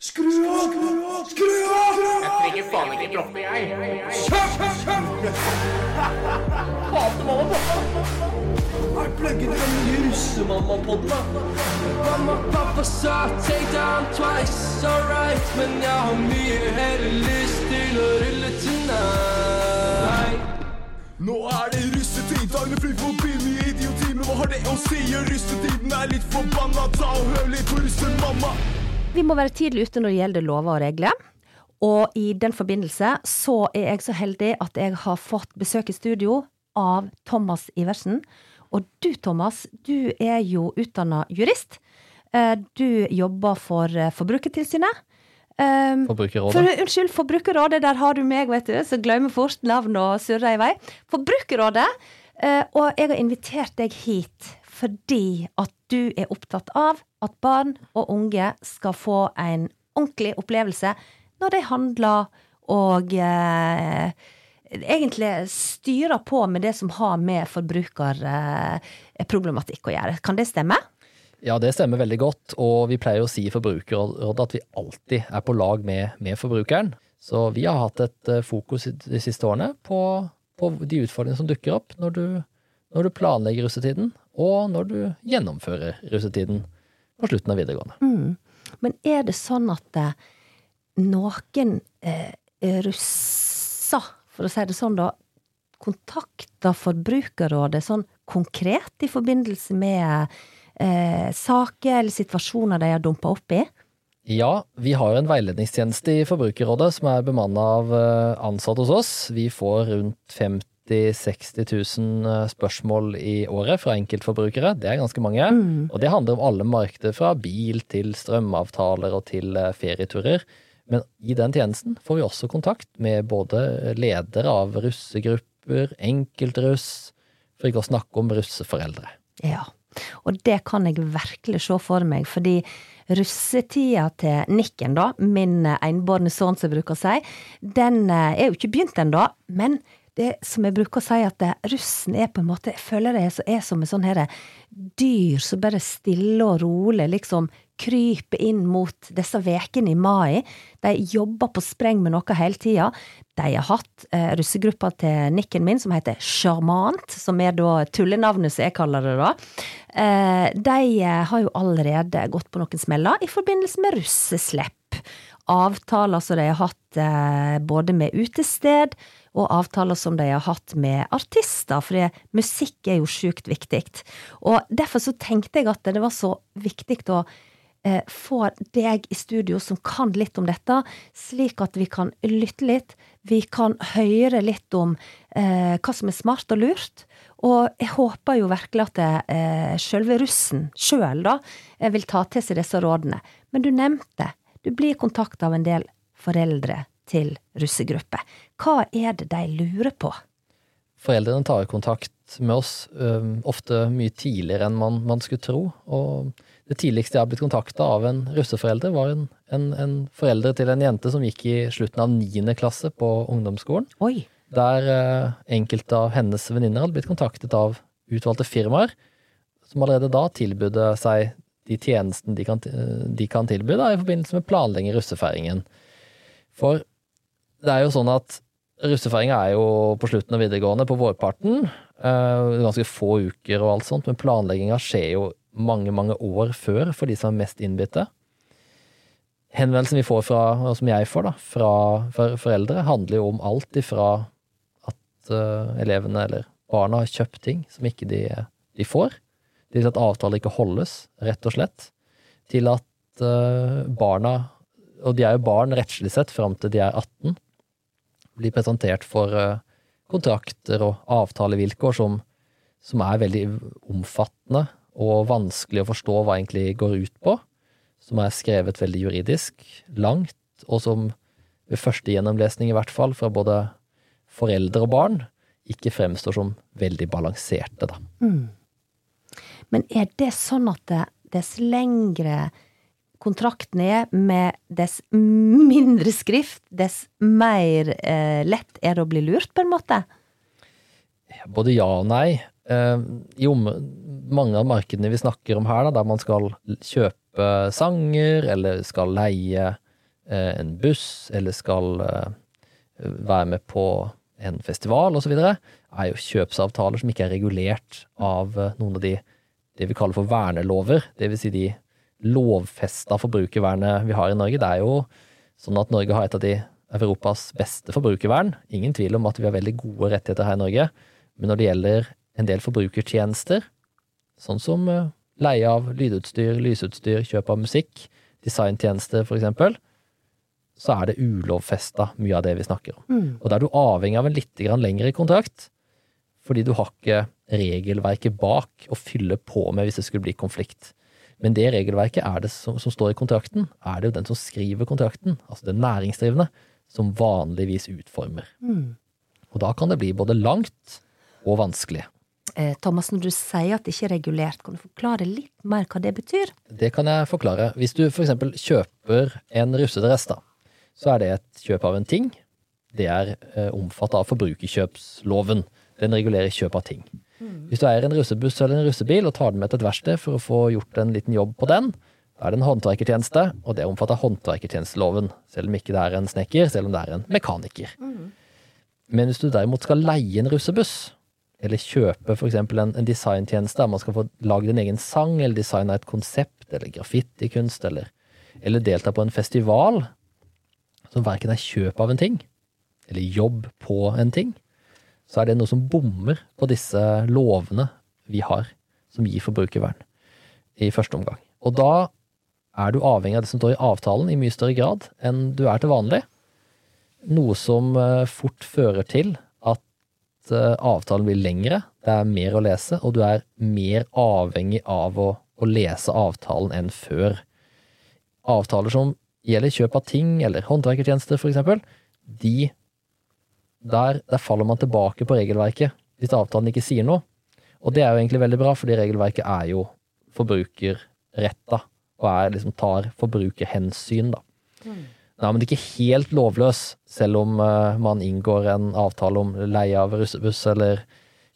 Skru av! Skru av! Jeg trenger faen ikke droppe, jeg. Kjøp! Kjøp! Hater mamma Er pluggen den nye russemamma-podden. Mamma, pappa sa take down twice, alright Men jeg har mye heller lyst til å rulle tonight Nå er det russetid, dagene fly forbi mye idioti, men hva har det å si? Russetiden er litt forbanna, ta og hør litt på russemamma. Vi må være tidlig ute når det gjelder lover og regler. Og i den forbindelse så er jeg så heldig at jeg har fått besøk i studio av Thomas Iversen. Og du Thomas, du er jo utdanna jurist. Eh, Du jobber for eh, Forbrukertilsynet. Um, Forbrukerrådet. For, unnskyld, Forbrukerrådet, der har du meg, vet du, så glemmer fort navn og surrer i vei. Forbrukerrådet, eh, og jeg har invitert deg hit fordi at du er opptatt av at barn og unge skal få en ordentlig opplevelse når de handler og eh, egentlig styrer på med det som har med forbrukerproblematikk å gjøre. Kan det stemme? Ja, det stemmer veldig godt, og vi pleier å si i Forbrukerrådet at vi alltid er på lag med, med forbrukeren. Så vi har hatt et eh, fokus de siste årene på, på de utfordringene som dukker opp når du, når du planlegger russetiden, og når du gjennomfører russetiden på slutten av videregående. Mm. Men er det sånn at eh, noen eh, russer, for å si det sånn da, kontakter Forbrukerrådet sånn konkret i forbindelse med eh, saker eller situasjoner de har dumpa opp i? Ja, vi har en veiledningstjeneste i Forbrukerrådet som er bemanna av eh, ansatte hos oss. Vi får rundt 50 60 000 eh, spørsmål i året fra enkeltforbrukere. Det er ganske mange. Og det handler om alle markeder, fra bil til strømavtaler og til eh, ferieturer. Men i den tjenesten får vi også kontakt med både ledere av russegrupper, enkeltruss, for ikke å snakke om russeforeldre. Ja, og det kan jeg virkelig se for meg, fordi russetida til Nikken, da, min eh, enbårne sønn som bruker å si, den eh, er jo ikke begynt ennå, men det som jeg bruker å si, at det, russen er på en måte Jeg føler det er, som et sånn her dyr som bare stille og rolig liksom kryper inn mot disse vekene i mai. De jobber på spreng med noe hele tida. De har hatt eh, russegruppa til nikken min som heter Sjarmant, som er da tullenavnet som jeg kaller det da. Eh, de eh, har jo allerede gått på noen smeller i forbindelse med russeslepp. Avtaler som de har hatt eh, både med utested, og avtaler som de har hatt med artister, for musikk er jo sjukt viktig. Og derfor så tenkte jeg at det var så viktig å eh, få deg i studio som kan litt om dette, slik at vi kan lytte litt, vi kan høre litt om eh, hva som er smart og lurt. Og jeg håper jo virkelig at eh, sjølve russen sjøl, eh, vil ta til seg disse rådene. Men du nevnte, du blir kontakta av en del foreldre til russegrupper. Hva er det de lurer på? Foreldrene tar kontakt med oss ofte mye tidligere enn man, man skulle tro. Og det tidligste jeg har blitt kontakta av en russeforelder, var en, en, en forelder til en jente som gikk i slutten av niende klasse på ungdomsskolen. Oi. Der eh, enkelte av hennes venninner hadde blitt kontaktet av utvalgte firmaer, som allerede da tilbød seg de tjenestene de kan, de kan tilby da, i forbindelse med planlegging russefeiringen. For det er jo sånn at russefeiringa er jo på slutten av videregående, på vårparten. Eh, ganske få uker og alt sånt, men planlegginga skjer jo mange, mange år før for de som er mest innbitte. Henvendelsen vi får fra, og som jeg får da, fra for foreldre, handler jo om alt ifra at uh, elevene eller barna har kjøpt ting som ikke de, de får, til at avtaler ikke holdes, rett og slett, til at uh, barna, og de er jo barn rettslig sett fram til de er 18, blir presentert for eh, kontrakter og avtalevilkår som, som er veldig omfattende og vanskelig å forstå hva egentlig går ut på, som er skrevet veldig juridisk, langt, og som ved første gjennomlesning i hvert fall, fra både foreldre og barn, ikke fremstår som veldig balanserte, da. Men er det sånn at dess lengre kontrakten er, med dess mindre skrift, dess mer eh, lett er det å bli lurt, på en måte? Både ja og nei. Eh, I mange av markedene vi snakker om her, da, der man skal kjøpe sanger, eller skal leie eh, en buss eller skal eh, være med på en festival osv., er jo kjøpsavtaler som ikke er regulert av eh, noen av de det vi kaller for vernelover, dvs. Si de lovfesta forbrukervernet vi har i Norge. Det er jo sånn at Norge har et av de Europas beste forbrukervern. Ingen tvil om at vi har veldig gode rettigheter her i Norge. Men når det gjelder en del forbrukertjenester, sånn som eh, leie av lydutstyr, lysutstyr, kjøp av musikk, designtjenester eksempel, så er det ulovfesta mye av det vi snakker om. Og da er du avhengig av en litt lengre kontrakt, fordi du har ikke regelverket bak å fylle på med hvis det skulle bli konflikt. Men det regelverket er det som, som står i kontrakten, er det jo den som skriver kontrakten, altså den næringsdrivende, som vanligvis utformer. Og da kan det bli både langt og vanskelig. Eh, Thomas, når du sier at det ikke er regulert, kan du forklare litt mer hva det betyr? Det kan jeg forklare. Hvis du for eksempel kjøper en russedress, da, så er det et kjøp av en ting. Det er eh, omfattet av forbrukerkjøpsloven. Den regulerer kjøp av ting. Hvis du eier en russebuss eller en russebil og tar den med til et verksted for å få gjort en liten jobb på den, da er det en håndverkertjeneste, og det omfatter håndverkertjenesteloven. Selv om ikke det er en snekker, selv om det er en mekaniker. Men hvis du derimot skal leie en russebuss, eller kjøpe f.eks. En, en designtjeneste der man skal få lagd en egen sang, eller designe et konsept, eller graffitikunst, eller, eller delta på en festival, som verken er kjøp av en ting, eller jobb på en ting, så er det noe som bommer på disse lovene vi har, som gir forbrukervern, i første omgang. Og da er du avhengig av det som står i avtalen i mye større grad enn du er til vanlig. Noe som eh, fort fører til at eh, avtalen blir lengre, det er mer å lese, og du er mer avhengig av å, å lese avtalen enn før. Avtaler som gjelder kjøp av ting eller håndverkertjenester, eksempel, de der, der faller man tilbake på regelverket hvis avtalen ikke sier noe. Og det er jo egentlig veldig bra, fordi regelverket er jo forbrukerretta, og er liksom tar forbrukerhensyn, da. Nei, men det er ikke helt lovløs, selv om uh, man inngår en avtale om leie av russebuss eller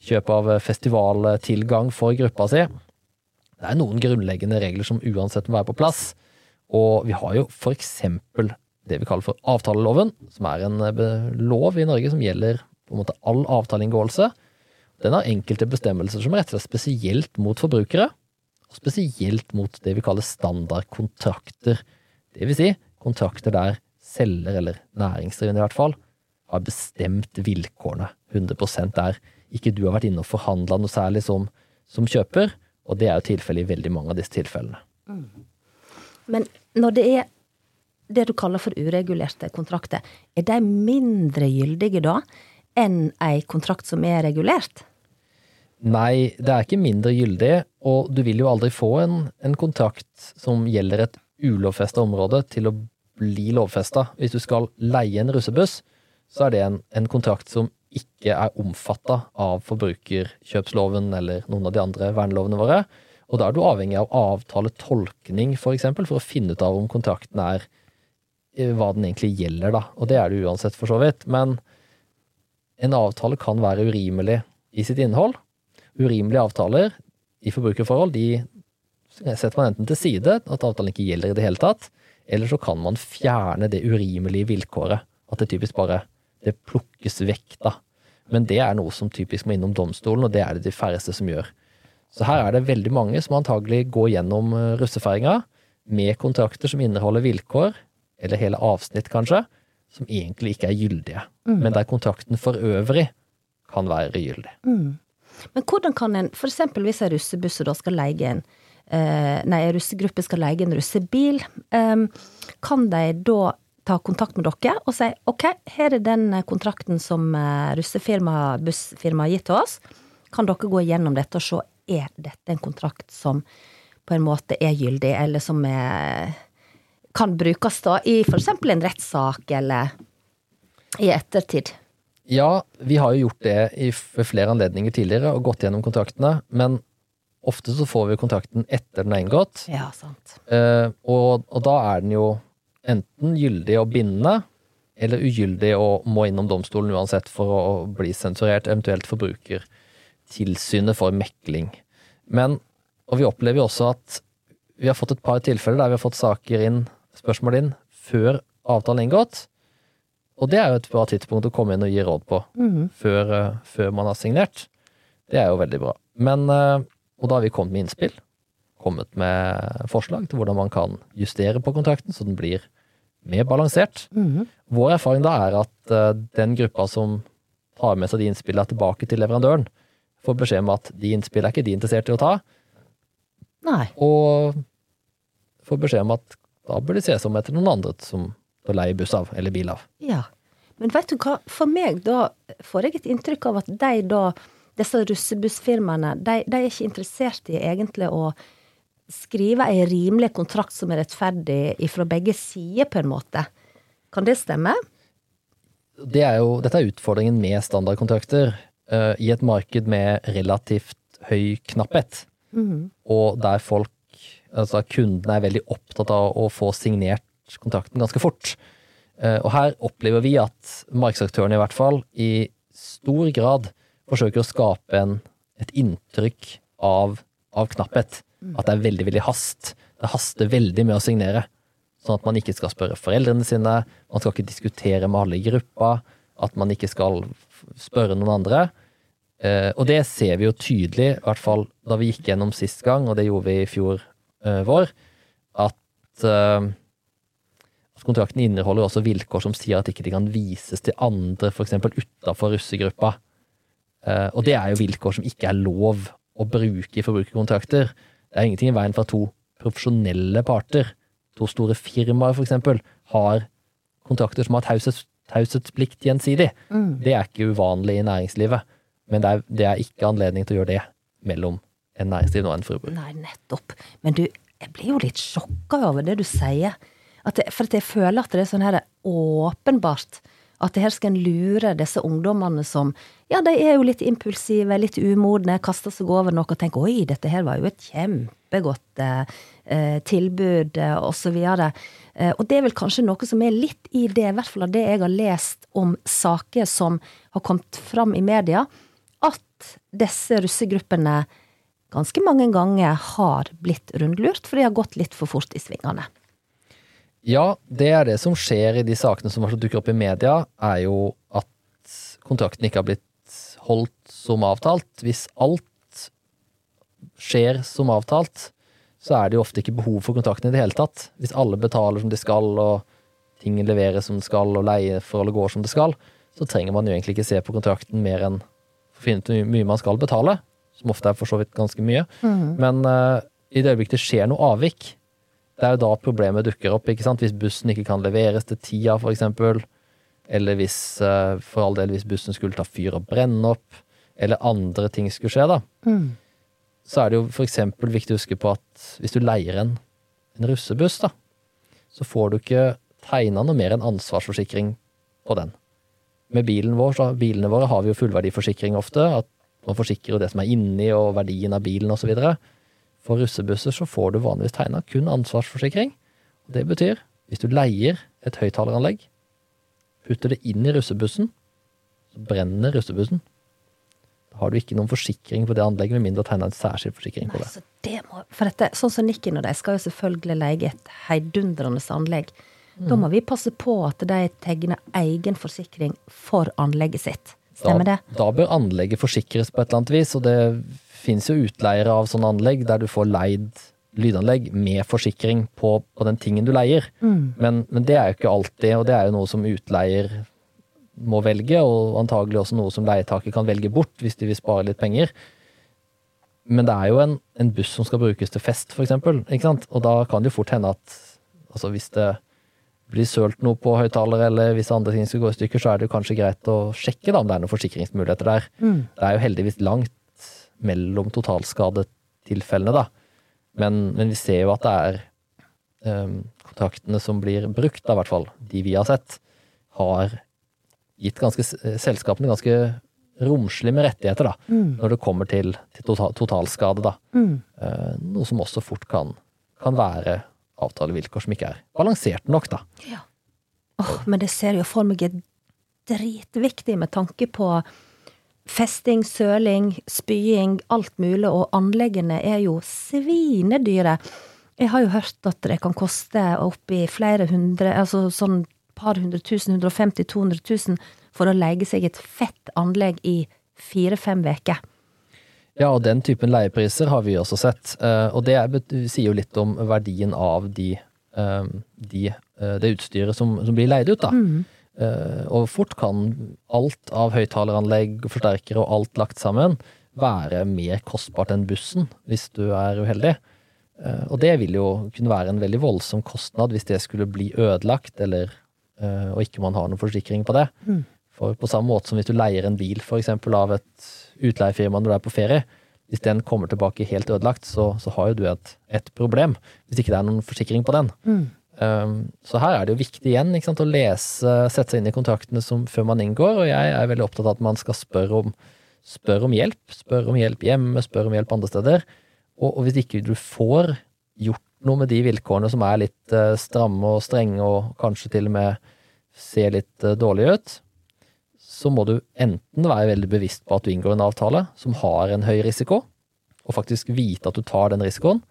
kjøp av eh, festivaltilgang for gruppa si. Det er noen grunnleggende regler som uansett må være på plass. Og vi har jo for eksempel det vi kaller for avtaleloven, som er en eh, lov i Norge som gjelder på en måte all avtaleinngåelse. Den har enkelte bestemmelser som retter seg spesielt mot forbrukere, og spesielt mot det vi kaller standardkontrakter. Det vil si kontrakter der selger, eller næringsdrivende i hvert fall, har bestemt vilkårene 100% der ikke du har vært inne og forhandla noe særlig som, som kjøper, og det er jo tilfellet i veldig mange av disse tilfellene. Men når det er det du kaller for uregulerte kontrakter, er de mindre gyldige da enn ei kontrakt som er regulert? Nei, det er ikke mindre gyldig, og du vil jo aldri få en, en kontrakt som gjelder et ulovfesta område til å bli lovfesta. Hvis du skal leie en russebuss, så er det en, en kontrakt som ikke er omfatta av forbrukerkjøpsloven eller noen av de andre vernelovene våre. Og da er du avhengig av avtaletolkning, for eksempel, for å finne ut av om kontrakten er hva den egentlig gjelder, da. Og det er det uansett, for så vidt. Men en avtale kan være urimelig i sitt innhold. Urimelige avtaler i forbrukerforhold, de setter man enten til side, at avtalen ikke gjelder i det hele tatt, eller så kan man fjerne det urimelige vilkåret. At det typisk bare det plukkes vekk, da. Men det er noe som typisk må innom domstolen, og det er det de færreste som gjør. Så her er det veldig mange som antagelig går gjennom eh, russefeiringa med kontrakter som inneholder vilkår, eller hele avsnitt kanskje, som egentlig ikke er gyldige. Men der kontrakten for øvrig kan være gyldig. Men hvordan kan en, for eksempel hvis en russebuss da skal leie en eh, Nei, en russegruppe skal leie en russebil, eh, kan de da ta kontakt med dere og si ok, her er den kontrakten som eh, russefirmaet, bussfirmaet har gitt til oss. Kan dere gå igjennom dette og se er dette en kontrakt som på en måte er gyldig, eller som er, kan brukes da i eksempel en rettssak eller i ettertid? Ja, vi har jo gjort det i flere anledninger tidligere og gått gjennom kontraktene, men ofte så får vi kontrakten etter den er inngått. Ja, sant. Eh, og, og da er den jo enten gyldig og bindende, eller ugyldig og må innom domstolen uansett for å bli sensurert, eventuelt Forbrukertilsynet for mekling. Men, og vi opplever jo også at vi har fått et par tilfeller der vi har fått saker inn, spørsmål inn, før avtalen inngått. Og det er jo et bra tidspunkt å komme inn og gi råd på Mhm. før, eh, før man har signert. Det er jo veldig bra. Men, eh, og da har vi kommet med innspill. Kommet med forslag til hvordan man kan justere på kontrakten så den blir mer balansert. Mhm. Vår erfaring da er at eh, den gruppa som tar med seg de innspillene tilbake til leverandøren, får beskjed om at de innspillene er ikke de interessert i å ta, Nei. og får beskjed om at da bør de ses om etter noen andre som å leie buss av, eller bil av. Ja. Men vet du hva, for meg da får jeg et inntrykk av at de da, disse russebussfirmaene, de, de er ikke interessert i egentlig å skrive ei rimelig kontrakt som er rettferdig fra begge sider, på en måte. Kan det stemme? Det er jo, dette er utfordringen med standardkontrakter Uh, i et marked med relativt høy knapphet, og der folk, altså kundene er veldig opptatt av å få signert kontrakten ganske fort. Eh, og her opplever vi at markedsaktørene i hvert fall i stor grad forsøker å skape en, et inntrykk av, av knapphet. At det er veldig, veldig hast. Det haster veldig med å signere. Sånn at man ikke skal spørre foreldrene sine, man skal ikke diskutere med alle i gruppa, at man ikke skal spørre noen andre. Eh, og det ser vi jo tydelig, i hvert fall da vi gikk gjennom sist gang, og det gjorde vi i fjor vår, at eh, at kontrakten inneholder også vilkår som sier at ikke de kan vises til andre, f.eks. utafor russegruppa. Eh, og det er jo vilkår som ikke er lov å bruke i forbrukerkontrakter. Det er ingenting i veien for at to profesjonelle parter, to store firmaer f.eks., har kontrakter som har taushets, taushetsplikt gjensidig. Det er ikke uvanlig i næringslivet, men det er, det er ikke anledning til å gjøre det mellom en næringsdrivende og en forbruker. Nei, nettopp. Men du, jeg blir jo litt sjokka over det du sier. At det, for at jeg føler at det er sånn her åpenbart at det her skal en lure disse ungdommene som Ja, de er jo litt impulsive, litt umodne, kaster seg over noe og tenker oi, dette her var jo et kjempegodt eh, eh, tilbud, eh, og så videre. Eh, og det er vel kanskje noe som er litt i det, i hvert fall av det jeg har lest om saker som har kommet fram i media, at disse russegruppene ganske mange ganger har blitt rundlurt, for de har gått litt for fort i svingene. Ja, det er det som skjer i de sakene som dukker opp i media, er jo at kontrakten ikke har blitt holdt som avtalt. Hvis alt skjer som avtalt, så er det jo ofte ikke behov for kontrakten i det hele tatt. Hvis alle betaler som de skal, og ting leveres som det skal, og leieforholdet går som det skal, så trenger man jo egentlig ikke se på kontrakten mer enn for å finne ut hvor mye man skal betale, som ofte er for så vidt ganske mye. Men uh, i det øyeblikk det skjer noe avvik, det er jo da problemet dukker opp. ikke sant? Hvis bussen ikke kan leveres til tida, for eksempel. Eller hvis, uh, for all del, hvis bussen skulle ta fyr og brenne opp. Eller andre ting skulle skje, da. Så er det jo for eksempel viktig å huske på at hvis du leier en, en russebuss, da, så får du ikke tegna noe mer enn ansvarsforsikring på den. Med bilen vår, så bilene våre har vi jo fullverdiforsikring ofte. At man forsikrer det som er inni og verdien av bilen osv. For russebusser så får du vanligvis tegna kun ansvarsforsikring. Og Det betyr, hvis du leier et høyttaleranlegg, putter det inn i russebussen, så brenner russebussen. Da har du ikke noen forsikring på det anlegget, med mindre tegna en særskilt forsikring på det. Så det må, for dette, sånn som Nikken og de skal jo selvfølgelig leie et heidundrende anlegg. Da må vi passe på at de tegner egen forsikring for anlegget sitt. Stemmer da, det? Da bør anlegget forsikres på et eller annet vis, og det finnes jo utleiere av sånne anlegg der du får leid lydanlegg med forsikring på, på den tingen du leier. Men, men det er jo ikke alltid, og det er jo noe som utleier må velge, og antagelig også noe som leietaker kan velge bort hvis de vil spare litt penger. Men det er jo en, en buss som skal brukes til fest, for eksempel, og da kan det jo fort hende at altså hvis det blir sølt noe på høyttaler, eller hvis andre ting skal gå i stykker, så er det kanskje greit å sjekke da om det er noen forsikringsmuligheter der. Det er jo heldigvis langt mellom totalskadetilfellene, da. Men, men vi ser jo at det er um, kontraktene som blir brukt, da, i hvert fall de vi har sett, har gitt ganske, selskapene ganske romslig med rettigheter, da, når det kommer til, til total, totalskade, da. Eh, noe som også fort kan, kan være avtalevilkår som ikke er balansert nok, da. Åh, men det ser jo for meg er dritviktig med tanke på festing, søling, spying, alt mulig, og anleggene er jo svinedyre. Jeg har jo hørt at det kan koste oppi flere hundre, altså sånn par hundre tusen, 150 200 000, for å leie seg et fett anlegg i fire-fem uker. Ja, og den typen leiepriser har vi også sett. Eh, Og det er, sier jo litt om verdien av de, eh, de, eh, det utstyret som, som blir leid ut, da. Mm. Og fort kan alt av høyttaleranlegg forsterkere og alt lagt sammen være mer kostbart enn bussen, hvis du er uheldig. Og det vil jo kunne være en veldig voldsom kostnad hvis det skulle bli ødelagt, eller, og ikke man har noen forsikring på det. For på samme måte som hvis du leier en bil for eksempel av et utleiefirma når du er på ferie, hvis den kommer tilbake helt ødelagt, så, så har jo du et, et problem. Hvis ikke det er noen forsikring på den. Um, så her er det jo viktig igjen sant, å lese, sette seg inn i kontraktene som, før man inngår, og jeg er veldig opptatt av at man skal spørre om, spør om hjelp. Spørre om hjelp hjemme, spørre om hjelp andre steder. Og, og hvis ikke du får gjort noe med de vilkårene som er litt eh, stramme og strenge, og kanskje til og med ser litt uh, dårlige ut, så må du enten være veldig bevisst på at du inngår en avtale som har en høy risiko, og faktisk vite at du tar den risikoen,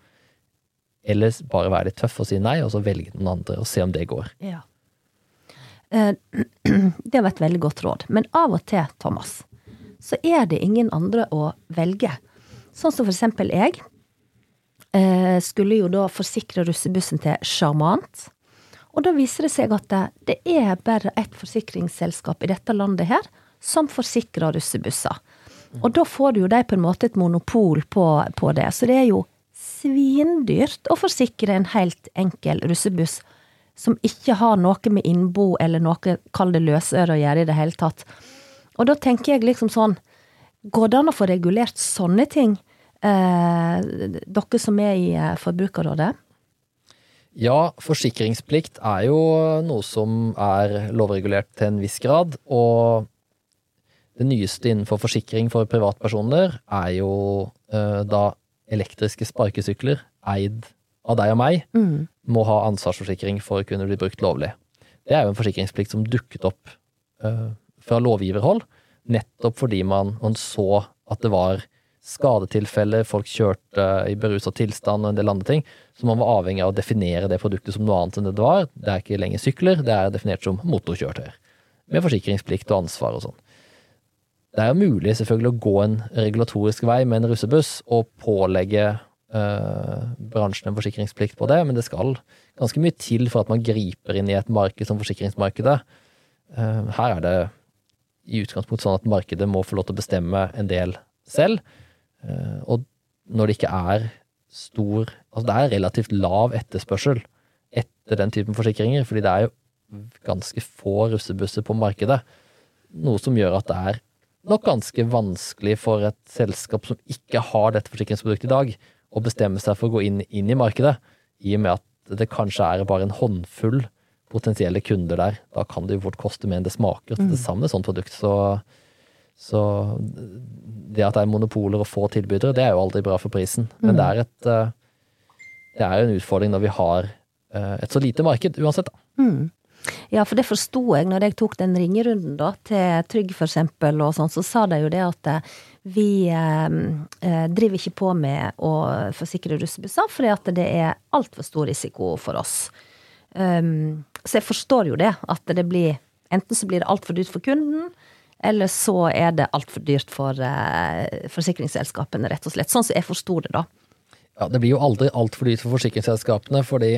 eller bare være litt tøff og si nei, og så velge noen andre og se om det går. Ja. Eh, Det var et veldig godt råd. Men av og til, Thomas, så er det ingen andre å velge. Sånn som for eksempel jeg. eh, Skulle jo da forsikre russebussen til Charmant. Og da viser det seg at det, er bare ett forsikringsselskap i dette landet her som forsikrer russebusser. Og da får jo de på en måte et monopol på, på det. Så det er jo svindyrt å forsikre en helt enkel russebuss som ikke har noe med innbo eller noe, kall det løsøre, å gjøre i det hele tatt. Og da tenker jeg liksom sånn, går det an å få regulert sånne ting? Eh, dere som er i eh, Forbrukerrådet? Ja, forsikringsplikt er jo noe som er lovregulert til en viss grad, og det nyeste innenfor forsikring for privatpersoner er jo eh, da elektriske sparkesykler eid av deg og meg må ha ansvarsforsikring for å kunne bli brukt lovlig. Det er jo en forsikringsplikt som dukket opp eh, fra lovgiverhold, nettopp fordi man, man så at det var skadetilfeller, folk kjørte i berusa tilstand og en del andre ting, så man var avhengig av å definere det produktet som noe annet enn det det var. Det er ikke lenger sykler, det er definert som motorkjøretøyer. Med forsikringsplikt og ansvar og sånn. Det er jo mulig selvfølgelig å gå en regulatorisk vei med en russebuss og pålegge øh, bransjen en forsikringsplikt på det, men det skal ganske mye til for at man griper inn i et marked som forsikringsmarkedet. Eh, her er det i utgangspunktet sånn at markedet må få lov til å bestemme en del selv. Eh, og når det ikke er stor Altså det er relativt lav etterspørsel etter den typen forsikringer, fordi det er jo ganske få russebusser på markedet. Noe som gjør at det er nok ganske vanskelig for et selskap som ikke har dette forsikringsproduktet i dag, å bestemme seg for å gå inn, inn i markedet, i og med at det kanskje er bare en håndfull potensielle kunder der. Da kan det jo fort koste mer enn det smaker til det samme sånt produkt. Så, så det at det er monopoler og få tilbydere, det er jo aldri bra for prisen. Men det er et eh, det er en utfordring når vi har eh, et så lite marked, uansett. da. Ja, for det forsto jeg når jeg tok den ringerunden da, til Trygg for eksempel, og sånn, så sa de jo det at eh, vi eh, driver ikke på med å forsikre russebusser, fordi at det er altfor stor risiko for oss. Um, så jeg forstår jo det, at det blir Enten så blir det altfor dyrt for kunden, eller så er det altfor dyrt for eh, forsikringsselskapene, rett og slett. Sånn som jeg forsto det, da. Ja, Det blir jo aldri altfor dyrt for forsikringsselskapene, fordi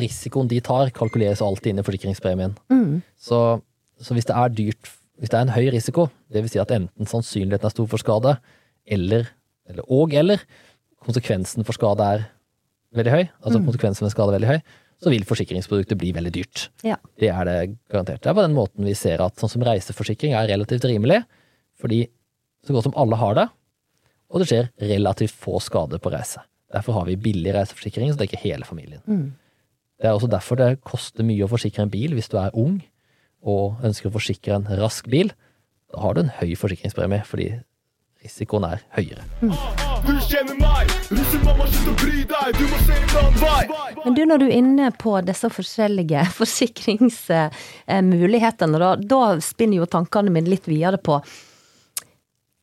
risikoen de tar, kalkuleres alltid inn i forsikringspremien. Så, så hvis det er dyrt, hvis det er en høy risiko, det vil si at enten sannsynligheten er stor for skade, eller, eller og eller konsekvensen for skade er veldig høy, altså konsekvensen ved skade er veldig høy, så vil forsikringsproduktet bli veldig dyrt. Ja. Det er det garantert. Det er på den måten vi ser at sånn som reiseforsikring er relativt rimelig, fordi så godt som alle har det, og det skjer relativt få skader på reise. Derfor har vi billig reiseforsikring som dekker hele familien. Det er også derfor det koster mye å forsikre en bil hvis du er ung og ønsker å forsikre en rask bil. Da har du en høy forsikringspremie, fordi risikoen er høyere. Du kjenner meg, russemamma, slutt å bry deg, du må se en annen vei. Men du, når du er inne på disse forskjellige forsikringsmulighetene, da, da spinner jo tankene mine litt videre på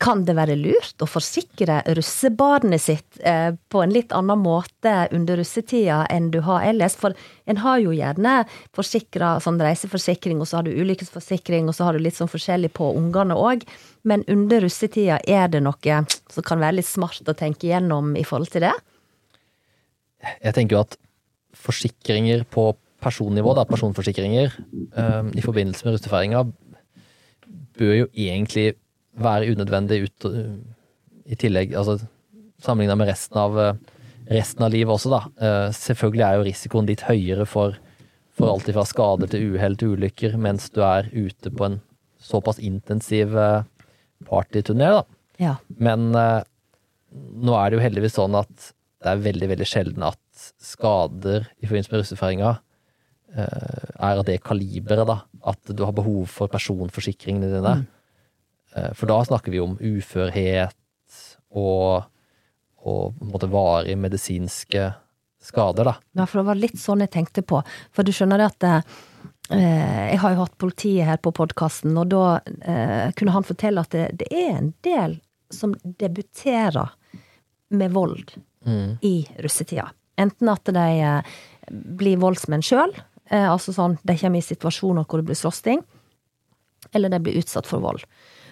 Kan det være lurt å forsikre russebarnet sitt eh, på en litt annen måte under russetida enn du har ellers? For en har jo gjerne forsikra sånn reiseforsikring, og så har du ulykkesforsikring, og så har du litt sånn forskjellig på ungene òg. Men under russetida, er det noe som kan være litt smart å tenke igjennom i forhold til det? Jeg tenker jo at forsikringer på personnivå, da, personforsikringer, eh, i forbindelse med russefeiringa, bør jo egentlig være unødvendig ut, i tillegg, altså sammenligna med resten av, eh, resten av livet også, da. Eh, selvfølgelig er jo risikoen litt høyere for, for alt fra skader til uhell til ulykker mens du er ute på en såpass intensiv eh, partyturné, da. Ja. Men eh, nå er det jo heldigvis sånn at det er veldig, veldig sjelden at skader i forbindelse med russefeiringa eh, er av det kaliberet, da. At du har behov for personforsikringene dine. Eh, for da snakker vi om uførhet og, og på en måte varige medisinske skader, da. Ja, for det var litt sånn jeg tenkte på. For du skjønner det at eh, jeg har jo hatt politiet her på podkasten, og da eh, kunne han fortelle at det, det er en del som debuterer med vold i russetida. Enten at de eh, blir voldsmenn sjøl, eh, altså sånn de kommer i situasjoner hvor det blir slåssing, eller de blir utsatt for vold.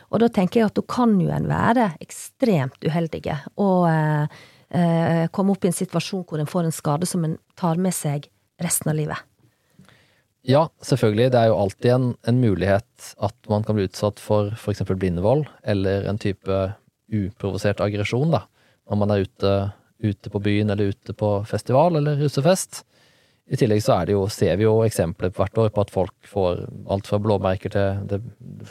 Og da tenker jeg at da kan jo en være ekstremt uheldige og eh, eh, komme opp i en situasjon hvor en får en skade som en tar med seg resten av livet. Ja, selvfølgelig. Det er jo alltid en, en mulighet at man kan bli utsatt for f.eks. blindevold, eller en type uprovosert aggresjon, da. Når man er ute, ute på byen, eller ute på festival eller russefest. I tillegg så er det jo, ser vi jo eksempler hvert år på at folk får alt fra blåmerker til det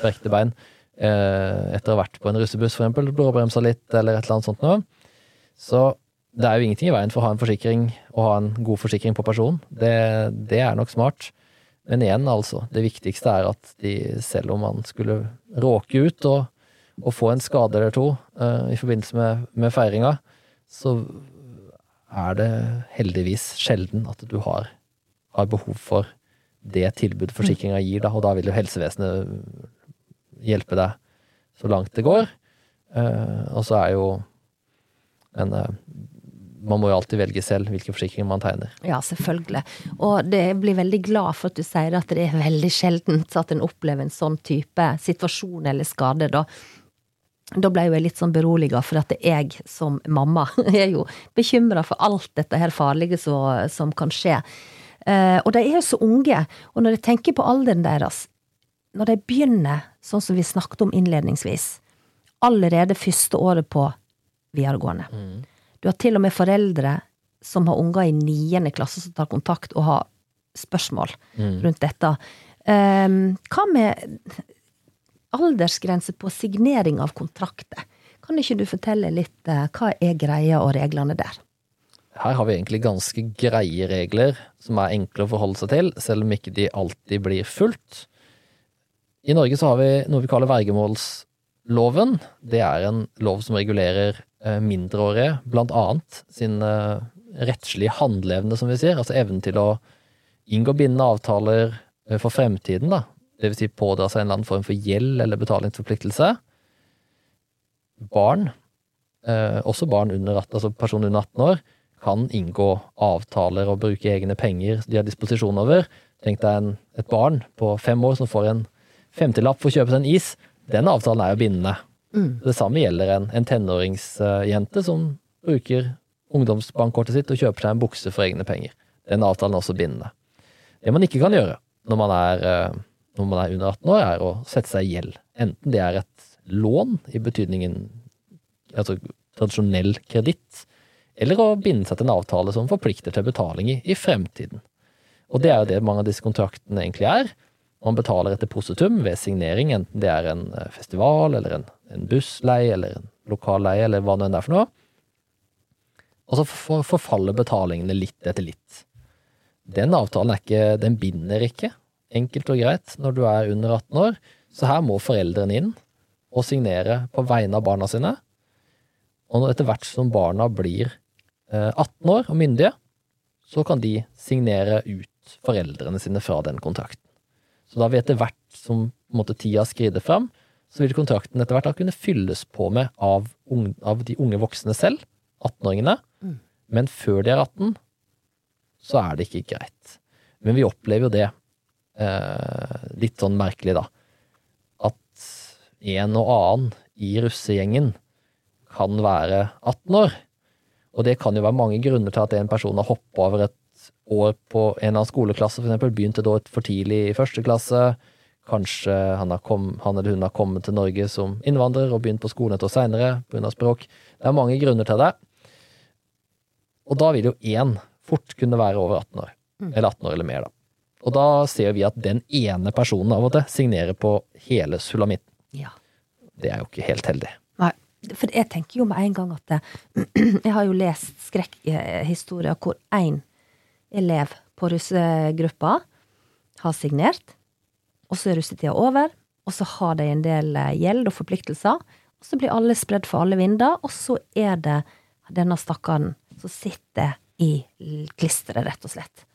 brekte bein eh, etter å ha vært på en russebuss, eksempel, blåbremsa litt, eller et eller annet sånt noe. Så det er jo ingenting i veien for å ha en forsikring, og ha en god forsikring på personen. Det, det er nok smart. Men igjen, altså, det viktigste er at de, selv om man skulle råke ut og, og få en skade eller to uh, i forbindelse med, med feiringa, så er det heldigvis sjelden at du har, har behov for det tilbudet forsikringa gir, da, og da vil jo helsevesenet hjelpe deg så langt det går. Uh, og så er jo en eh, man må jo alltid velge selv hvilke forsikringer man tegner. Ja, selvfølgelig. Og det jeg blir veldig glad for at du sier at det er veldig sjeldent at en opplever en sånn type situasjon eller skade, da. Da ble jeg litt sånn beroliga, for at jeg som mamma er jo bekymra for alt dette her farlige som, som kan skje. Eh, og de er jo så unge, og når jeg tenker på alderen deres, når de begynner, sånn som vi snakket om innledningsvis, allerede første året på videregående. Du har til og med foreldre som har unger i niende klasse som tar kontakt og har spørsmål rundt dette. Um, hva med aldersgrense på signering av kontrakter? Kan ikke du fortelle litt uh, hva er greia og reglene der? Her har vi egentlig ganske greie regler som er enkle å forholde seg til, selv om ikke de alltid blir fulgt. I Norge så har vi noe vi kaller vergemålsloven. Det er en lov som regulerer eh, mindreårige, blant annet sin eh, rettslige handleevne, som vi sier. Altså evnen til å inngå bindende avtaler eh, for fremtiden, da. Det vil si pådra seg en eller annen form for gjeld eller betalingsforpliktelse. Barn, også barn under 18, altså personer under 18 år, kan inngå avtaler og bruke egne penger de har disposisjon over. Tenk deg en, et barn på fem år som får en femtilapp for å kjøpe seg en is. Den avtalen er jo bindende. Det samme gjelder en, en tenåringsjente som bruker ungdomsbankkortet sitt og kjøper seg en bukse for egne penger. Den avtalen er også bindende. Det man ikke kan gjøre når man er, eh, når man er under 18 år, er å sette seg i gjeld. Enten det er et lån i betydningen altså tradisjonell kreditt, eller å binde seg til en avtale som forplikter til betaling i, i fremtiden. Og det er jo det mange av disse kontraktene egentlig er. Man betaler et depositum ved signering, enten det er en eh, festival, eller en, en bussleie, eller en lokal leie, eller hva det enn er for noe. Og så forfaller betalingene litt etter litt. Den avtalen er ikke, den binder ikke, enkelt og greit, når du er under 18 år. Så her må foreldrene inn og signere på vegne av barna sine. Og etter hvert som barna blir eh, 18 år og myndige, så kan de signere ut foreldrene sine fra den kontrakten. Så da vil etter hvert som måte, tida skrider fram, så vil kontrakten etter hvert da kunne fylles på med av, unge, av de unge voksne selv, 18-åringene. Men før de er 18, så er det ikke greit. Men vi opplever jo det eh, litt sånn merkelig, da. At en og annen i russegjengen kan være 18 år. Og det kan jo være mange grunner til at en person har hoppa over et år på en eller annen skoleklasse, for eksempel, begynte da for tidlig i første klasse. Kanskje han, har kom, han eller hun har kommet til Norge som innvandrer og begynt på skolen et år seinere pga. språk. Det er mange grunner til det. Og da vil jo én fort kunne være over 18 år. Eller 18 år eller mer, da. Og da ser vi at den ene personen av og til signerer på hele sulamitten. Ja. Det er jo ikke helt heldig. For jeg tenker jo med en gang at det, Jeg har jo lest skrekkhistorier hvor én elev på russegruppa har signert, og så er russetida over, og så har de en del eh, gjeld og forpliktelser, og så blir alle spredd for alle vinder, og så er det denne stakkaren som sitter i klisteret, rett og slett.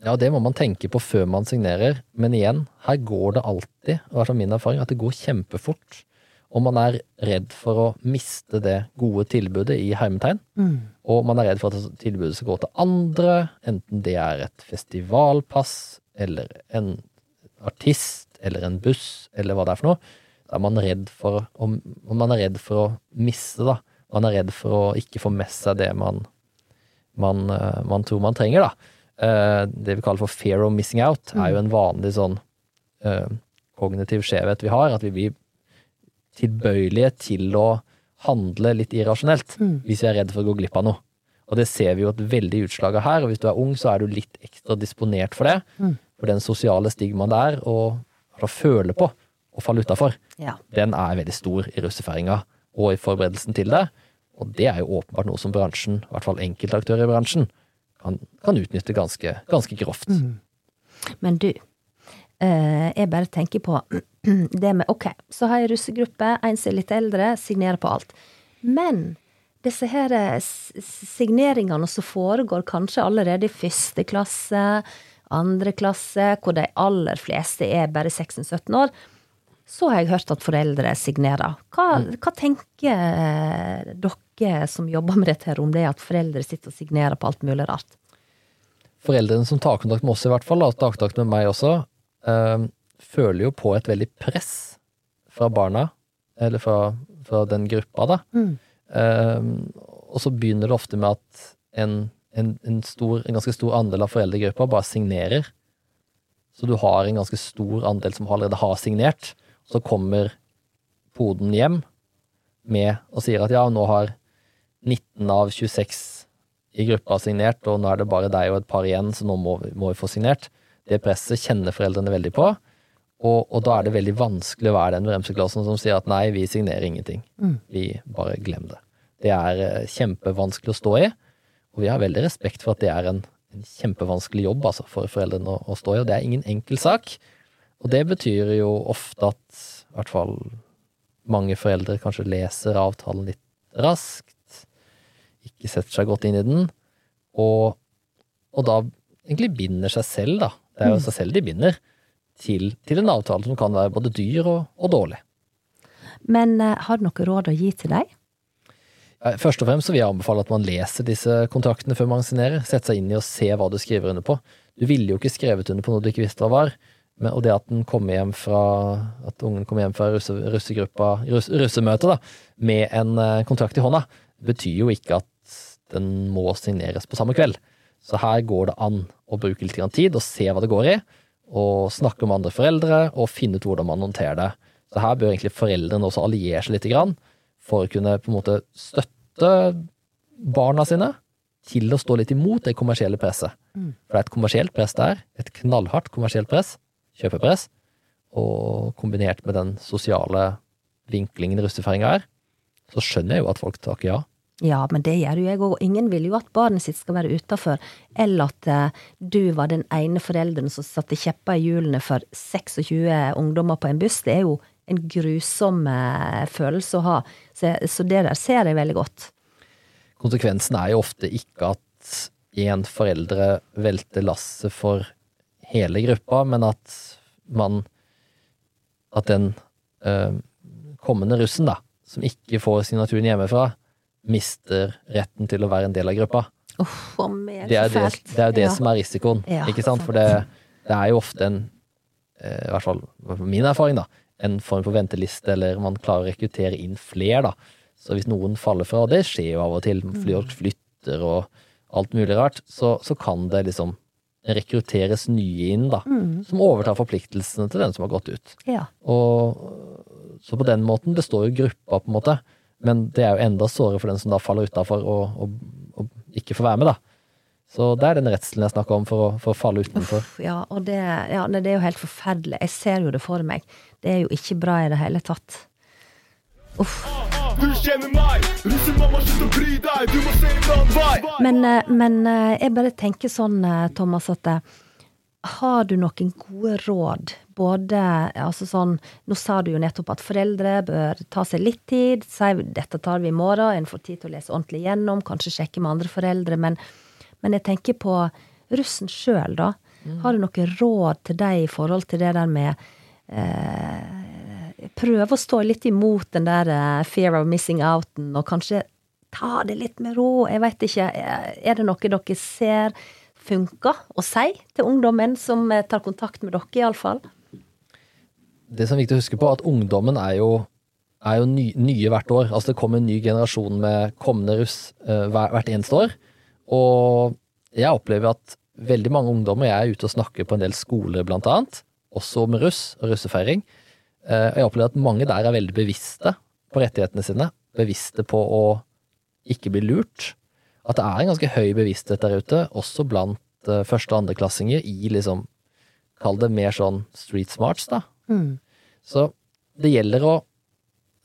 Ja, det må man tenke på før man signerer, men igjen, her går det alltid, i hvert fall min erfaring, at det går kjempefort. Og man er redd for å miste det gode tilbudet i hermetegn. Og man er redd for at tilbudet skal gå til andre, enten det er et festivalpass, eller en artist, eller en buss, eller hva det er for noe. Da er man redd for å, man er redd for å miste, da. Man er redd for å ikke få med seg det man, man, eh, man tror man trenger, da. Eh, Det vi kaller for fear of missing out, er jo en vanlig sånn eh, kognitiv skjevhet vi har. At vi blir tilbøyelige til å handle litt irrasjonelt hvis vi er redd for å gå glipp av noe. Og det ser vi jo et veldig utslag av her. Og hvis du er ung, så er du litt ekstra disponert for det. For den sosiale stigmaen det er å føle på å falle utafor, Ja. den er veldig stor i russefeiringa og i forberedelsen til det. Og det er jo åpenbart noe som bransjen, i hvert fall enkeltaktører i bransjen, kan, kan utnytte ganske, ganske grovt. Men du, jeg bare tenker på det med Ok, så har jeg russegruppe, en som er litt eldre, signerer på alt. Men disse her eh, signeringene som foregår kanskje allerede i første klasse, andre klasse, hvor de aller fleste er bare 16-17 år, så har jeg hørt at foreldre signerer. Hva, hva tenker eh, dere som jobber med dette her om det at foreldre sitter og signerer på alt mulig rart? Foreldrene som tar kontakt med oss, i hvert fall, har tatt kontakt med meg også, eh, føler jo på et veldig press fra barna, eller fra, fra den gruppa, da. Eh, og så begynner det ofte med at en, en, en, stor, en ganske stor andel av foreldregruppa bare signerer. Så du har en ganske stor andel som allerede har signert. Så kommer poden hjem med og sier at ja, nå har 19 av 26 i gruppa signert, og nå er det bare deg og et par igjen, så nå må vi, må vi få signert. Det presset kjenner foreldrene veldig på, og, og da er det veldig vanskelig å være den bremseklossen som sier at nei, vi signerer ingenting. Vi bare glem det. Det er eh, kjempevanskelig å stå i, og vi har veldig respekt for at det er en, en kjempevanskelig jobb altså, for foreldrene å, å stå i, og det er ingen enkel sak. Og det betyr jo ofte at i hvert fall mange foreldre kanskje leser avtalen litt raskt, ikke setter seg godt inn i den, og, og da egentlig binder seg selv, da. Det er jo seg selv de binder, til, til en avtale som kan være både dyr og, og dårlig. Men eh, har du noe råd å gi til deg? Først og fremst så vil jeg anbefale at man leser disse kontraktene før man signerer. Sette seg inn i og se hva du skriver under på. Du ville jo ikke skrevet under på noe du ikke visste hva var. Men, og det at den kommer hjem fra At ungen kommer hjem fra russe, russegruppa, russ, russemøtet, da, med en eh, kontrakt i hånda, betyr jo ikke at den må signeres på samme kveld. Så her går det an å bruke litt tid og se hva det går i, og snakke med andre foreldre og finne ut hvordan man håndterer det. Så her bør egentlig foreldrene også alliere seg litt grann, for å kunne på en måte støtte barna sine til å stå litt imot det kommersielle presset. For det er et kommersielt press der, et knallhardt kommersielt press, kjøpepress, og kombinert med den sosiale vinklingen russefeiringa er, så skjønner jeg jo at folk takker ja. Ja, men det gjør jo jeg òg. Ingen vil jo at barnet sitt skal være utafor, eller at eh, du var den ene forelderen som satte kjepper i hjulene for 26 ungdommer på en buss. Det er jo en grusom eh, følelse å ha. Så, så det der ser jeg veldig godt. Konsekvensen er jo ofte ikke at én foreldre velter lasset for hele gruppa, men at man At den eh, kommende russen, da, som ikke får signaturen hjemmefra, mister retten til å være en del av gruppa. Oh, Det er jo det, det, er det Ja. som er risikoen, Ja, ikke sant? For det, det er jo ofte en, eh, i hvert fall min erfaring, da, en form for venteliste, eller man klarer å rekruttere inn flere, da. Så hvis noen faller fra, og det skjer jo av og til, Mm. folk flytter og alt mulig rart, så, så kan det liksom rekrutteres nye inn, da. Mm. Som overtar forpliktelsene til den som har gått ut. Ja. Og, så på den måten består jo gruppa, på en måte. Men det er jo enda sårere for den som da faller utafor og, og, og ikke får være med, da. Så det er den redselen jeg snakker om for å, for å falle utenfor. Uff, ja, og det, ja, det er jo helt forferdelig. Jeg ser jo det for meg. Det er jo ikke bra i det hele tatt. Uff. Du kjenner meg, russemamma, slutt å bry deg, du må se en annen vei. Men, eh, men eh, jeg bare tenker sånn, eh, Thomas, at har du noen gode råd? Både altså sånn Nå sa du jo nettopp at foreldre bør ta seg litt tid. Si dette tar vi i morgen, en får tid til å lese ordentlig gjennom, kanskje sjekke med andre foreldre. Men, men jeg tenker på russen sjøl, da. Har du noen råd til deg i forhold til det der med eh, Prøve å stå litt imot den der eh, fear of missing outen, og kanskje ta det litt med ro. Jeg veit ikke. Er det noe dere ser funker å si til ungdommen som eh, tar kontakt med dere, iallfall? Det som er viktig å huske på, er at ungdommen er jo, er jo ny, nye hvert år. Altså det kommer en ny generasjon med kommende russ uh, hver, hvert eneste år. Og jeg opplever at veldig mange ungdommer Jeg er ute og snakker på en del skoler, blant annet. Også om russ og russefeiring. Uh, jeg opplever at mange der er veldig bevisste på rettighetene sine. Bevisste på å ikke bli lurt. At det er en ganske høy bevissthet der ute, også blant uh, første- og andreklassinger, i liksom Kall det mer sånn street smarts, da. Så det gjelder å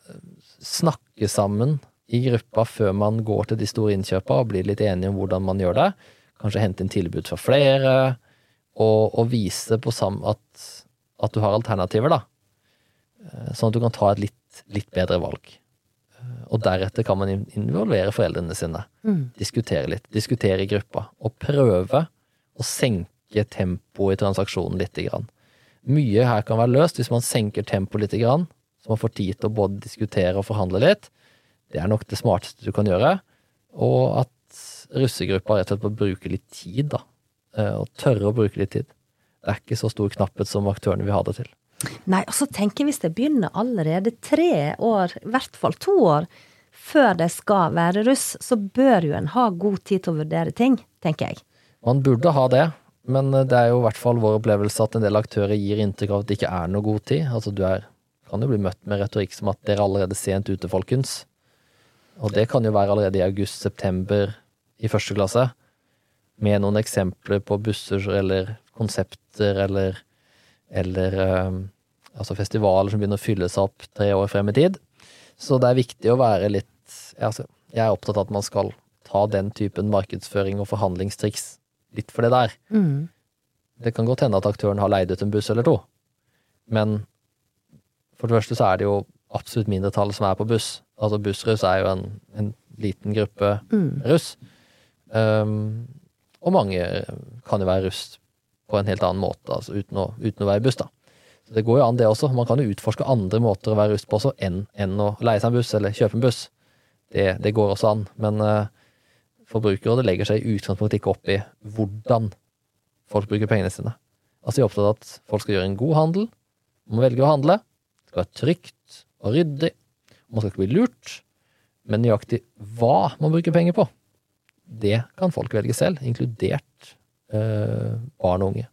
eh, snakke sammen i gruppa før man går til de store innkjøpa og blir litt enige om hvordan man gjør det. Kanskje hente inn tilbud fra flere, og, og vise på sam at, at du har alternativer, da. Eh, Sånn at du kan ta et litt, litt bedre valg. Og deretter kan man involvere foreldrene sine. Diskutere litt. Diskutere i gruppa. Og prøve å senke tempoet i transaksjonen lite grann. Mye her kan være løst hvis man senker tempoet lite grann, så man får tid til å både diskutere og forhandle litt. Det er nok det smarteste du kan gjøre. Og at russegruppa rett og slett må bruke litt tid, da. Eh, Og tørre å bruke litt tid. Det er ikke så stor knapphet som aktørene vil ha det til. Nei, og så tenker jeg hvis det begynner allerede tre år, i hvert fall to år, før de skal være russ, så bør jo en ha god tid til å vurdere ting, tenker jeg. Man burde ha det, men det er jo i hvert fall vår opplevelse at en del aktører gir inntrykk av at det ikke er noe god tid. Altså du er, kan jo bli møtt med retorikk som at dere er allerede sent ute, folkens. Og det kan jo være allerede i august-september i første klasse, med noen eksempler på busser eller konsepter eller, eller eh, altså festivaler som begynner å fylle seg opp tre år frem i tid. Så det er viktig å være litt altså, Jeg er opptatt av at man skal ta den typen markedsføring og forhandlingstriks litt for det der. Det kan godt hende at aktøren har leid ut en buss eller to, men for det første så er det jo absolutt mindretallet som er på buss. Altså bussruss er jo en, en liten gruppe russ. Um, og mange kan jo være russ på en helt annen måte, altså uten å, uten å være buss, da. Så det går jo an, det også. Man kan jo utforske andre måter å være russ på også, enn, enn å leie seg en buss eller kjøpe en buss. Det, det går også an. Men uh, Forbrukerrådet legger seg i utgangspunktet ikke opp i hvordan folk bruker pengene sine. Altså, jeg er opptatt av at folk skal gjøre en god handel. Man må velge å handle. Det skal være trygt og ryddig. Man skal ikke bli lurt. Men nøyaktig hva man bruker penger på, det kan folk velge selv, inkludert barn og unge.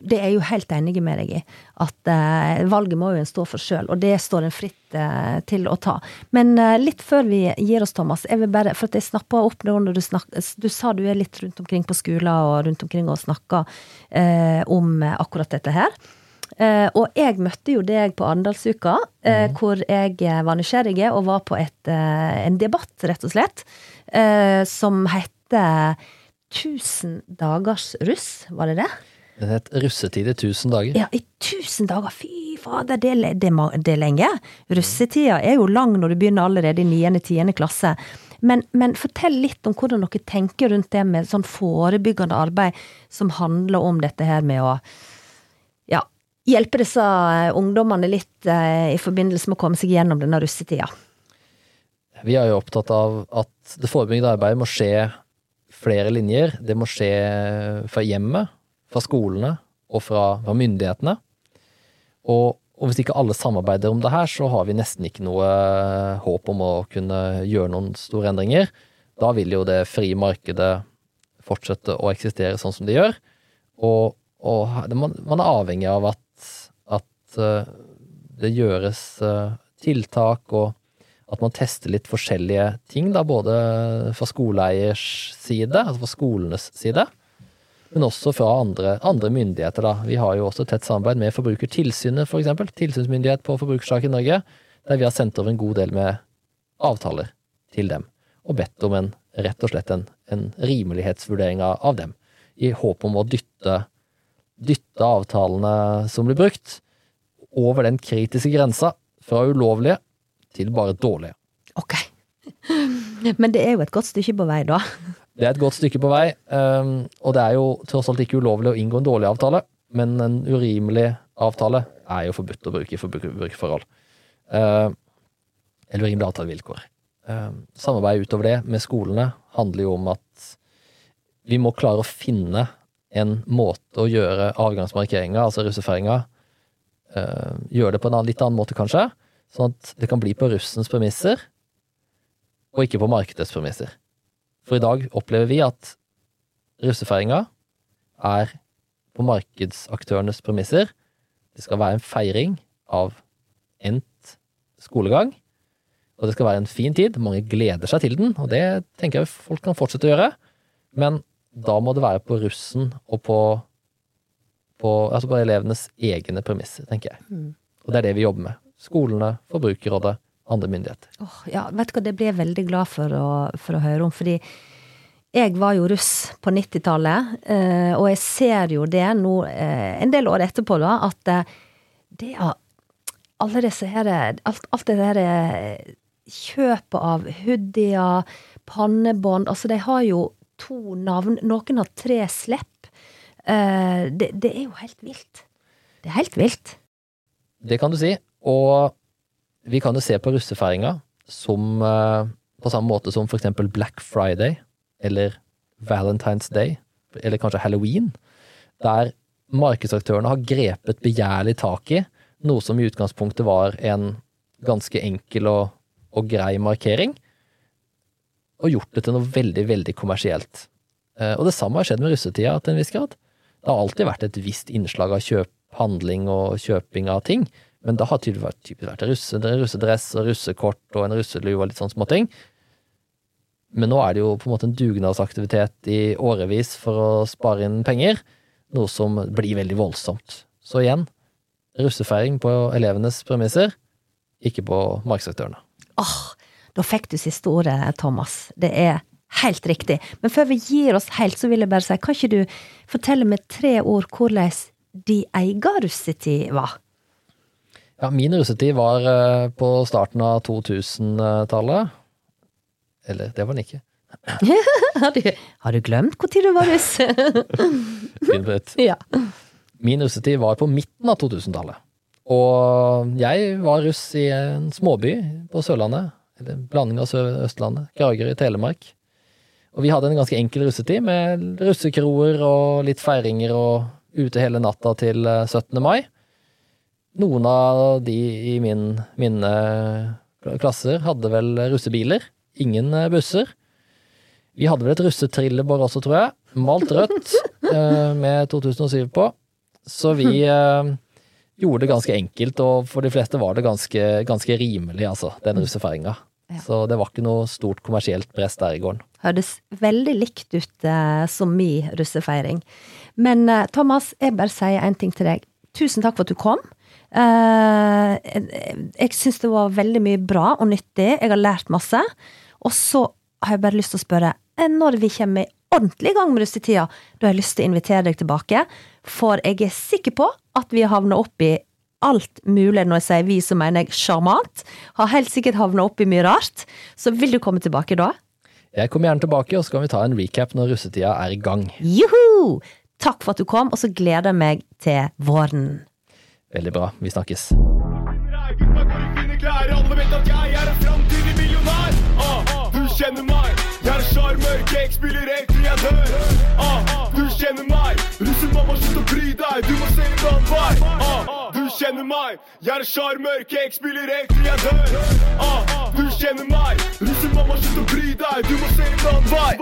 Det er jeg jo helt enig med deg i. At eh, valget må jo en stå for sjøl, og det står en fritt eh, til å ta. Men eh, litt før vi gir oss, Thomas, jeg vil bare, for at jeg snappa opp det når du snakka Du sa du er litt rundt omkring på skoler og rundt omkring og snakka eh, om eh, akkurat dette her. Eh, og jeg møtte jo deg på Arendalsuka, mm. hvor jeg eh, var nysgjerrig og var på et, eh, en debatt, rett og slett, eh, som heter 1000 dagers russ, var det det? Det het Russetid i 1000 dager. Ja, i tusen dager! Fy fader, det, det, det er lenge. Russetida er jo lang når du begynner allerede i 9.-10. klasse. Men, men fortell litt om hvordan dere tenker rundt det med sånn forebyggende arbeid som handler om dette her med å ja, hjelpe disse eh, ungdommene litt eh, i forbindelse med å komme seg gjennom denne russetida? Vi er jo opptatt av at det forebyggende arbeidet må skje flere linjer. Det må skje fra hjemmet, fra skolene og fra, fra myndighetene. Og, og, hvis ikke alle samarbeider om det her, så har vi nesten ikke noe håp om å kunne gjøre noen store endringer. Da vil jo det frie markedet fortsette å eksistere sånn som det gjør. Og, og man, er avhengig av at, at uh, det gjøres uh, tiltak og at man tester litt forskjellige ting, da, både fra skoleeiers side, altså fra skolenes side, men også fra andre, andre myndigheter. Da. Vi har jo også tett samarbeid med Forbrukertilsynet, f.eks., for eksempel, tilsynsmyndighet på forbrukersaker i Norge, der vi har sendt over en god del med avtaler til dem, og bedt om en, rett og slett en, en rimelighetsvurdering av dem, i håp om å dytte, dytte avtalene som blir brukt, over den kritiske grensa fra ulovlige til bare dårlig. Ok. Men det er jo et godt stykke på vei, da. Det er et godt stykke på vei, um, og det er jo tross alt ikke ulovlig å inngå en dårlig avtale, men en urimelig avtale er jo forbudt å bruke i forbrukerforhold. Uh, eller urimelig avtalevilkår. vilkår. samarbeid utover det med skolene handler jo om at vi må klare å finne en måte å gjøre avgangsmarkeringa, altså russefeiringa, gjøre det på en litt annen måte, kanskje, Sånn at det kan bli på russens premisser, og ikke på markedets premisser. For i dag opplever vi at russefeiringa er på markedsaktørenes premisser. Det skal være en feiring av endt skolegang, og det skal være en fin tid. Mange gleder seg til den, og det tenker jeg folk kan fortsette å gjøre. Men da må det være på russen og på, på, altså på elevenes egne premisser, tenker jeg. Mm. Og det er det vi jobber med skolene, Forbrukerrådet, andre myndigheter. Oh, ja, vet du hva, det blir jeg veldig glad for å, for å høre om, fordi jeg var jo russ på 90-tallet, eh, og jeg ser jo det nå, eh, en del år etterpå, da, at eh, det er alle disse her Alt, alt det der kjøpet av hoodier, pannebånd Altså, de har jo to navn. Noen har tre slepp. Det, det er jo helt vilt. Det er helt vilt. Det kan du si. Og vi kan jo se på russefeiringa som eh, på samme måte som eksempel Black Friday eller Valentine's Day, eller kanskje Halloween, der markedsaktørene har grepet begjærlig tak i noe som i utgangspunktet var en ganske enkel og, og grei markering, og gjort det til noe veldig, veldig kommersielt. Eh, og det samme har skjedd med russetida til en viss grad. Det har alltid vært et visst innslag av kjøp, handling og kjøping av ting, men da har det vært, vært russedress og russekort og en russelue og litt sånn småting. Men nå er det jo på en måte en dugnadsaktivitet i årevis for å spare inn penger, noe som blir veldig voldsomt. Så igjen, russefeiring på elevenes premisser, ikke på markedsaktørene. Åh, oh, da fikk du siste ordet, Thomas. Det er helt riktig. Men før vi gir oss helt, så vil jeg bare si, kan ikke du fortelle med tre ord hvordan de egen russetid var? Ja, min russetid var uh, på starten av 2000-tallet. Eller, det var den ikke. har, du, har, du, glemt når du var russ? ja. Min russetid var på midten av 2000-tallet. Og jeg var russ i en småby på Sørlandet. Eller en blanding av Sør- Østlandet. Kragerø i Telemark. Og vi hadde en ganske enkel russetid med russekroer og litt feiringer og ute hele natta til 17. Eh, mai. Noen av de i min, mine klasser hadde vel russebiler, ingen eh, busser. Vi hadde vel et russetrillebår også, tror jeg. Malt rødt eh, med 2007 på. Så vi eh, gjorde det ganske enkelt, og for de fleste var det ganske, ganske rimelig, altså, den mm. russefeiringa. Ja. Så det var ikke noe stort kommersielt press der i gården. Hørtes veldig likt ut eh, som min russefeiring. Men eh, Thomas, jeg bare sier en ting til deg. Tusen takk for at du kom. Uh, jeg syns det var veldig mye bra og nyttig. Jeg har lært masse. Og så har jeg bare lyst til å spørre, eh, når vi kommer ordentlig i gang med russetida, da har jeg lyst til å invitere deg tilbake. For jeg er sikker på at vi har havna opp i alt mulig, når jeg sier vi, så mener jeg sjarmant. Har helt sikkert havna opp i mye rart. Så vil du komme tilbake da? Jeg kommer gjerne tilbake, og så kan vi ta en recap når russetida er i gang. Juhu! Takk for at du kom, og så gleder jeg meg til våren. Veldig bra. Vi snakkes. Ah. Ah, du kjenner meg, jeg slutt å bry deg, du må se en annen vei.